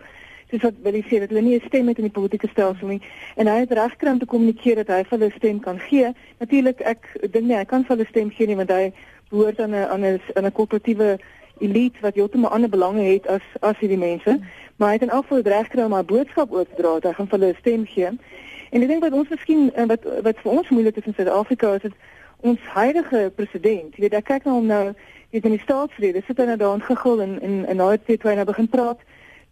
Dis wat wil sê dat hulle nie 'n stem het in die politieke stelsel nie en hy het regkry om te kommunikeer dat hy vir hulle stem kan gee. Natuurlik ek dink nie hy kan vir hulle stem gee nie want hy behoort aan 'n aan 'n 'n korporatiewe elite wat heeltemal ander belange het as as hierdie mense. Maar hy het in elk geval reg gekry om 'n boodskap oor te dra. Hy gaan vir hulle stem gee. En ek dink wat ons miskien wat wat vir ons moeilik is in Suid-Afrika is dit ons huidige president, jy weet ek kyk na hom nou, hy het in die staatsrede sit hy nou daar ingegil en en en nou het hy nou begin praat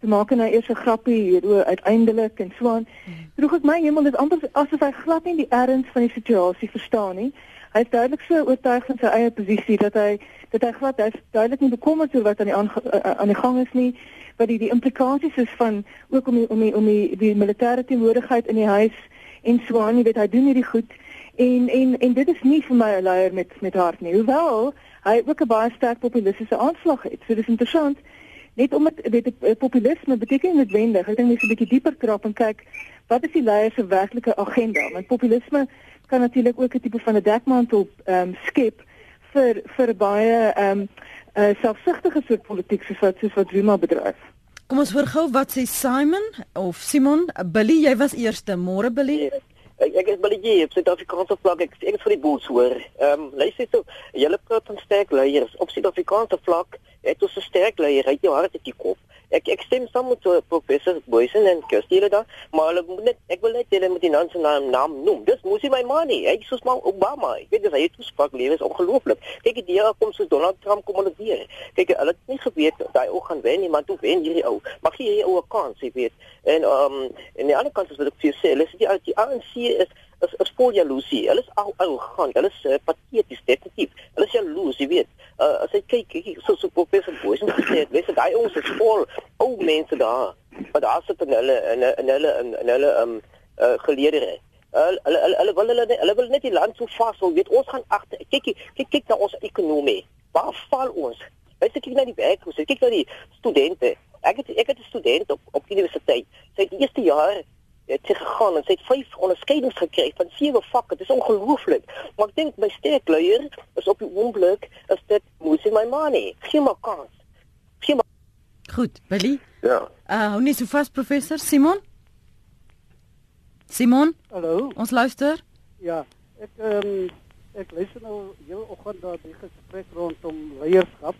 te maak en nou eers 'n grappie hieroor uiteindelik en so aan. Droeg ek my hemel dit amper asof hy glad nie die erns van die situasie verstaan nie. Hy is duidelik so oortuig van sy eie posisie dat hy dat hy glad hy is duidelik nie bekommerd oor wat aan die aan, aan die gang is nie wat die die implikasies is van ook om die, om die, om die, die militêre teenwoordigheid in die huis en so aan, jy weet hy doen hierdie goed En en en dit is nie vir my 'n leier met met hart nie. Hoewel hy ook 'n baie sterk populistiese aanslag het. So dis interessant. Net omdat dit populisme beteken noodwendig. Ek dink mense 'n bietjie dieper krap en kyk wat is die leier se werklike agenda? Want populisme kan natuurlik ook 'n tipe van 'n dekmantel ehm um, skep vir vir baie ehm um, uh, selfsugtige soort politiek soos wat soos wat Zuma bedryf. Kom ons hoor gou wat sê Simon of Simon Billy, jy was eerste môre Billy. Yes. Ek ek is billetjie op Suid-Afrikaanse vlak. Ek ek is vir die boels hoor. Ehm um, luister so, julle praat van sterk leiers op Suid-Afrikaanse vlak. Het ons 'n sterk leier uit jou hart uit die kop. Ek ek stem saam met so professor Boysen en Kirsty daar, maar hulle moet net ek wil net hulle met die naam naam noem. Dis mos my money. Hy is soos maar Obama. Ek weet dis hy het toespraak lewe is ongelooflik. Kyk die hier kom so Donald Trump kom hulle weer. Kyk hulle het nie geweet hy ook gaan wen nie, maar toe wen hierdie ou. Mag gee hy ou 'n kans, jy weet. En ehm um, en die ander kant is wat ek vir jou sê, hulle sê die ANC is is is vol jaloesie. Hulle is al gaan. Hulle is uh, pateties definitief. Hulle is jaloes, jy weet uh, as ek kyk kyk so so professor Boys en gesê het, weet jy daai ons is vol ou mense daar wat daar sit in hulle in in hulle in, in hulle um uh, geleerdere. Hulle hulle hulle wil hulle hulle wil net die land so vashou. Weet ons gaan agter kyk kyk kyk na ons ekonomie. Waar val ons? Weet jy kyk na die werkers, kyk na die studente. Ek het ek het 'n student op op universiteit. Sy het die eerste jaar het sy gegaan en sy het vyf onderskeidings gekry van sewe vakke. Dit is ongelooflik. Maar ek dink my sterk leier is op die oomblik is dit moes my money. Geen maar kans. Geen maar Goed, Billy. Ja. Uh hoe net so vas professor Simon? Simon? Hallo. Ons luister. Ja, ek ehm um, ek luister nou heel oggend daar die gesprek rondom leierskap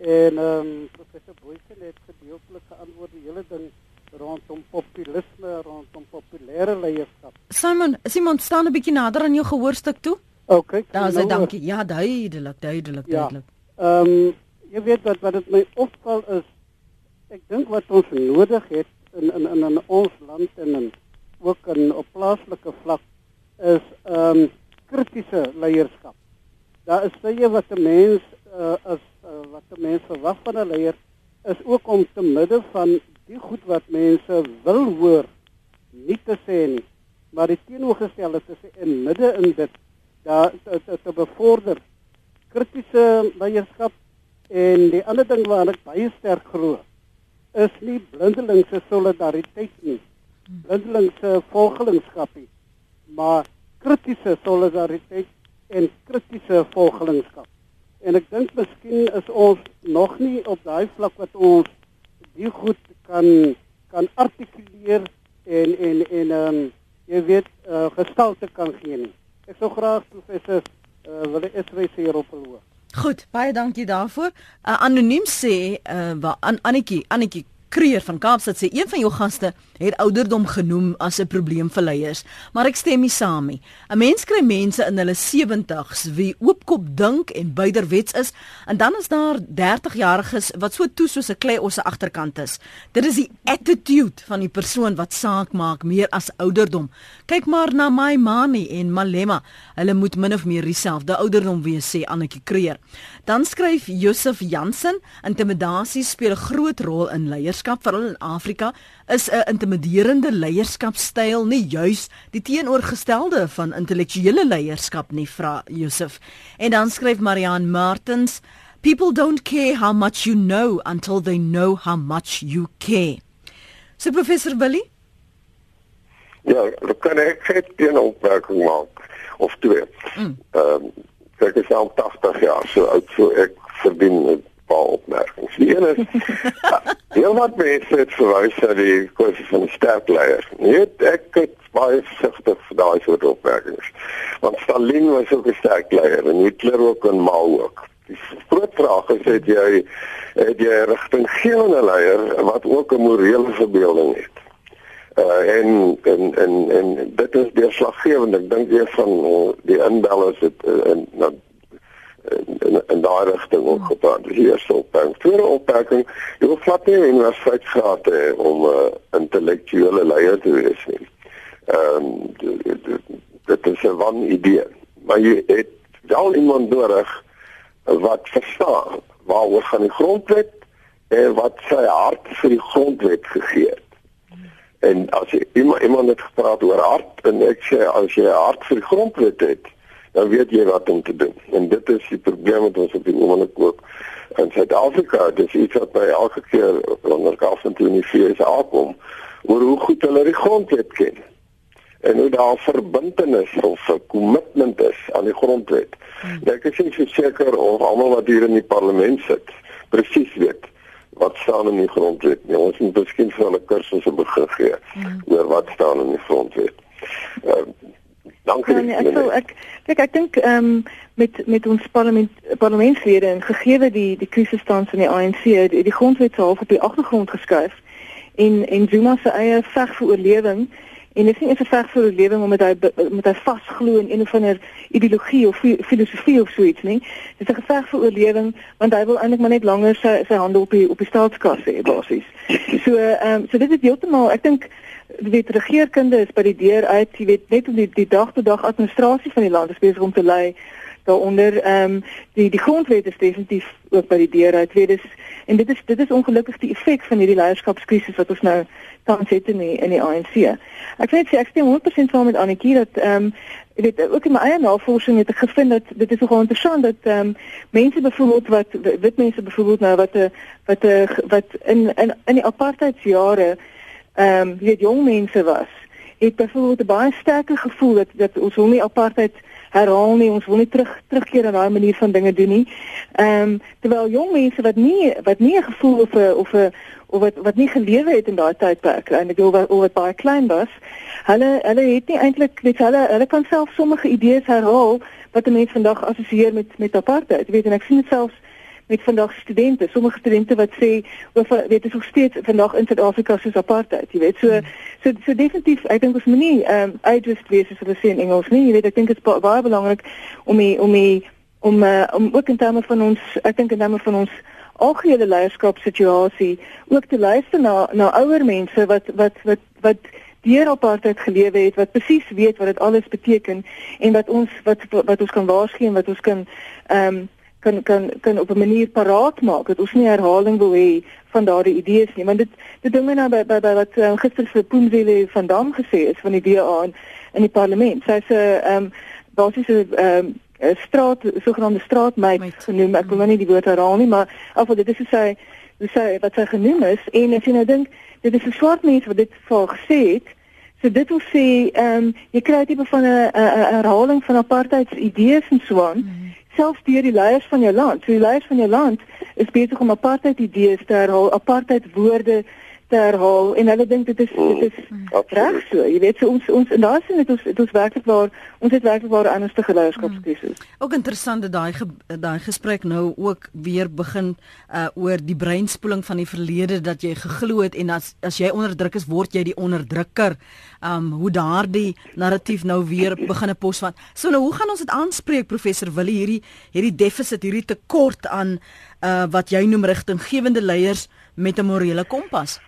en ehm um, professor Boysen het gedeeltelik geantwoord die hele ding rondom populisme, rondom populêre leierskap. Simon, Simon staan 'n bietjie nader aan jou gehoorstuk toe. OK. Daar sê dankie. Ja, duidelik, duidelik, ja. duidelik. Ehm um, jy weet wat wat dit my opval is ek dink wat ons nodig het in in in, in ons land en in ook in op plaaslike vlak is ehm um, kritiese leierskap. Daar is baie wat 'n mens uh, as uh, wat 'n mens verwag van 'n leier is ook om te midde van die goed wat mense wil hoor nie te sê nie maar die teenoorgestelde te sê in midde in dit daar te, te, te bevorder kritiese leierskap en die ander ding waar ek baie sterk glo is nie blindelingse solidariteit nie blindelingse volgelingskap nie maar kritiese solidariteit en kritiese volgelingskap. En ek dink miskien is ons nog nie op daai vlak wat ons die goed kan kan artikuleer en en en ehm um, jy weet uh, gestalte kan gee nie. Ek sou graag professor uh, wil Esre se hierop verhoor. Goed, baie dankie daarvoor. Uh, anoniem sê uh, aan Annetjie, Annetjie Kreer van Kaapstad sê een van jou gaste het ouderdom genoem as 'n probleem vir leiers, maar ek stem nie saam nie. 'n Mens kry mense in hulle 70's wie oopkop dink en buiderwets is, en dan is daar 30-jariges wat so toe soos 'n klei op se agterkant is. Dit is die attitude van die persoon wat saak maak meer as ouderdom. Kyk maar na my Mani en Malema. Hulle moet min of meer dieselfde ouderdom wees, sê Annetjie Kreer. Dan skryf Josef Jansen, intimidasie speel 'n groot rol in leierskap veral in Afrika is 'n intimiderende leierskapstyl nie juis die teenoorgestelde van intellektuele leierskap nie, vra Josef. En dan skryf Marian Martens People don't care how much you know until they know how much you care. So professor Willie? Ja, ek kan ek het 'n opmerking maak of twee. Mm. Ehm mm. um, ek is al 80 jaar so oud so ek verdien paar opmerkings. Die een is heel wat mense het verwys na die kwessie van die sterkleier. Net ek het baie versigtig vir daai soort opmerkings. Want Stalin was ook 'n sterkleier en Hitler ook en Mao ook. Die groot vraag is het jy het jy rigtinggewende leier wat ook 'n morele verbeelding het. Uh en en en en dit is deurslaggewend. Ek dink weer van uh, die inbellers het uh, in na in in daai rigting ook gepraat. Dis hier so op. Tweede opmerking, jy wil glad nie universiteit graad hê om 'n uh, intellektuele leier te wees nie. Ehm um, dit is 'n wan idee. Maar jy het wel iemand nodig wat verstaan waaroor gaan die grondwet en wat sy hart vir die grondwet gegee het. En as jy iemand iemand het gepraat oor hart en ek sê as jy hart vir die grondwet het, dan weet jy wat om te doen. En dit is die probleem met ons op die oomblik ook in Suid-Afrika. Dit is iets wat by elke keer ek af en toe in die VS aankom, oor hoe goed hulle die grondwet ken en hoe daar verbintenis of 'n kommitment is aan die grondwet. Hmm. Ek is nie seker of almal wat hier in die parlement sit presies weet wat staan in die grondwet nie. Ons moet miskien vir hulle kursusse begin gee hmm. oor wat staan in die grondwet. Uh, dankie. Ja, nee, ek sou ek kyk ek dink ehm um, met met ons parlement parlementslede en gegee die die krisisstand van die ANC die, die grondwet se half op die agtergrond geskuif en en Zuma se eie veg vir oorlewing En dit is nie 'n veg vir oorlewing omdat hy met hy vasglo in een of ander ideologie of filosofie of so iets nie. Dit is 'n geveg vir oorlewing want hy wil eintlik maar net langer sy sy hande op die op die staatskas hê basies. So ehm um, so dit is heeltemal ek dink weet regeerkunde is by die deur uit, jy weet net om die die dag tot dag administrasie van die land is besig om te lei daaronder ehm um, die die grondwet is definitief ook by die deur uit. Weet dis en dit is dit is ongelukkig die effek van hierdie leierskapskrisis wat ons nou tans het in die, in die ANC. Ek weet sê ek stem 100% saam met Annetjie dat ehm um, ek weet ook in my eie navorsing het ek gevind dat dit is nogal interessant dat ehm um, mense byvoorbeeld wat wit mense byvoorbeeld nou wat 'n eh, wat 'n eh, wat in in in die apartheidsjare ehm um, weet jong mense was het byvoorbeeld 'n baie sterker gevoel dat dat ons wil nie apartheid herhaal nie ons wil nie terug terugkeer na daai manier van dinge doen nie. Ehm um, terwyl jong mense wat nie wat nie 'n gevoel of 'n of 'n of wat wat nie gelewe het in daai tydperk en ek glo wat wat baie klein was. Hulle hulle het nie eintlik net hulle hulle kan self sommige idees herhaal wat 'n mens vandag assosieer met met apartheid. Weet en ek sien dit selfs met vandag studente, sommige studente wat sê of weet is nog steeds vandag in Suid-Afrika soos apartheid, jy weet. So hmm. so so definitief ek dink ons moet nie ehm um, uitwist wees as hulle sê in Engels nie. Jy weet ek dink dit is baie belangrik om die, om die, om uh, om ook in terme van ons ek dink in terme van ons algehele leierskapssituasie ook te luister na na ouer mense wat wat wat wat deur apartheid gelewe het wat presies weet wat dit alles beteken en wat ons wat wat ons kan waarsku en wat ons kan ehm um, kan kan kan op 'n manier paraat maak dat ons nie herhaling wil hê van daardie idees nie want dit dit ding my nou by by, by wat um, gister vir Poemzile van Dam gesê is van die DA in, in die parlement sy's 'n ehm um, basiese ehm um, 'n straat sogenaamde straatmeid genoem. Ek wil nou nie die woord herhaal nie, maar afval dit is hoe sy hoe sy wat sy genoem is en as jy nou dink dit is 'n swart mens wat dit vir gesê het. So dit wil sê ehm um, jy kry tipe van 'n herhaling van apartheid idees en so aan. Mm. Selfs deur die leiers van jou land. So die leiers van jou land is besig om apartheid idees te herhaal, apartheid woorde te herhaal en hulle dink dit is dit is mm. reg so jy weet so ons ons en daar sien dit ons dit ons werklik waar ons het werklik waar anderste geleierskapskrisis mm. ook interessant dat daai ge, daai gesprek nou ook weer begin uh, oor die breinspoeling van die verlede dat jy geglo het en as as jy onderdruk is word jy die onderdrukker um hoe daardie narratief nou weer begin 'n pos van so nou hoe gaan ons dit aanspreek professor Willie hierdie hierdie deficit hierdie tekort aan uh, wat jy noem rigtinggewende leiers met 'n morele kompas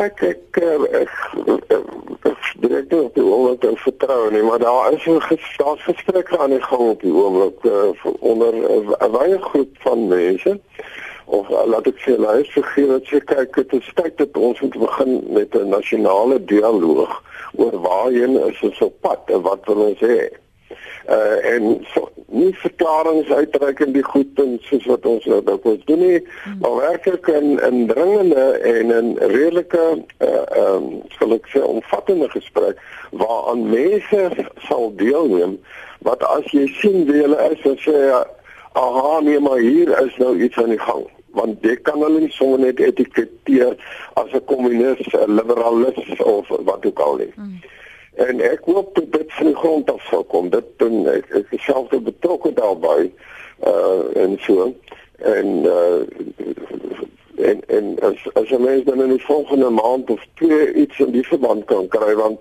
Kyk ek ek direk op die oomblik en vertrou nie, maar daar is 'n gestaas gesprek aan die gang op die oomblik uh, onder 'n uh, baie groep van mense of uh, laat ek sê luister gee dat jy kyk dit is tyd dat ons moet begin met 'n nasionale dialoog oor waarheen is ons op pad en wat wil ons hê. Uh en so, nie verklaringe uitreik in die goed en soos wat ons nou dalk doen nie, maar werklik in in dringende en in redelike uh ehm um, sal ek sê omvattende gesprek waaraan mense sal deelneem wat as jy sien wie hulle is en sê aha nee maar hier is nou iets aan die gang want jy kan hulle nie sommer net etiketeer as 'n kommunis, 'n liberalis of wat ook al nie. Mm. En ek hoop dat dit van die grond af sal kom. Dit doen ek, ek is self betrokke daarbey uh en so en uh en en as as jy mens dan in die volgende maand of twee iets in die verband kan kry want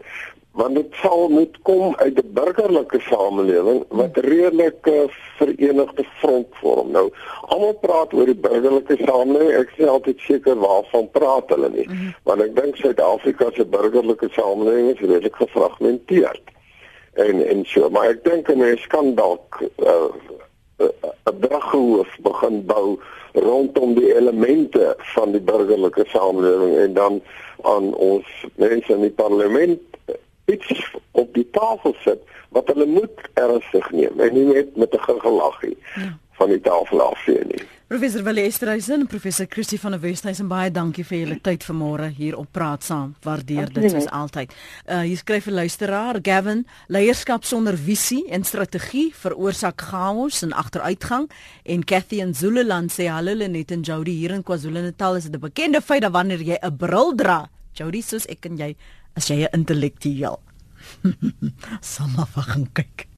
want dit sal moet kom uit 'n burgerlike samelewing wat redelik 'n uh, verenigde front vorm. Nou, almal praat oor die burgerlike samelewing. Ek sê altyd seker waarvan praat hulle nie. Mm -hmm. Want ek dink Suid-Afrika se burgerlike samelewing is redelik gefragmenteerd. En en so, maar ek dink 'n mens kan dalk 'n uh, braghoof begin bou rondom die elemente van die burgerlike samelewing en dan aan ons mense in die parlement iets op die tafel sit wat hulle moet ernstig neem en nie net met 'n gelaggie ja. van die tafel afvee nie. Professor Valestreisen, professor Christie van der Westhuizen baie dankie vir julle tyd vanmôre hier op Praat Saam. Waardeer dit soos altyd. Uh hier skryf 'n luisteraar, Gavin, leierskap sonder visie en strategie veroorsaak chaos en agteruitgang en Cathy in Zululand sê hallo net en Jody hier in KwaZulu-Natal is dit 'n bekende feit dat wanneer jy 'n bril dra, Jody soos ek en jy as jy 'n intellektueel. Sal maar gaan kyk.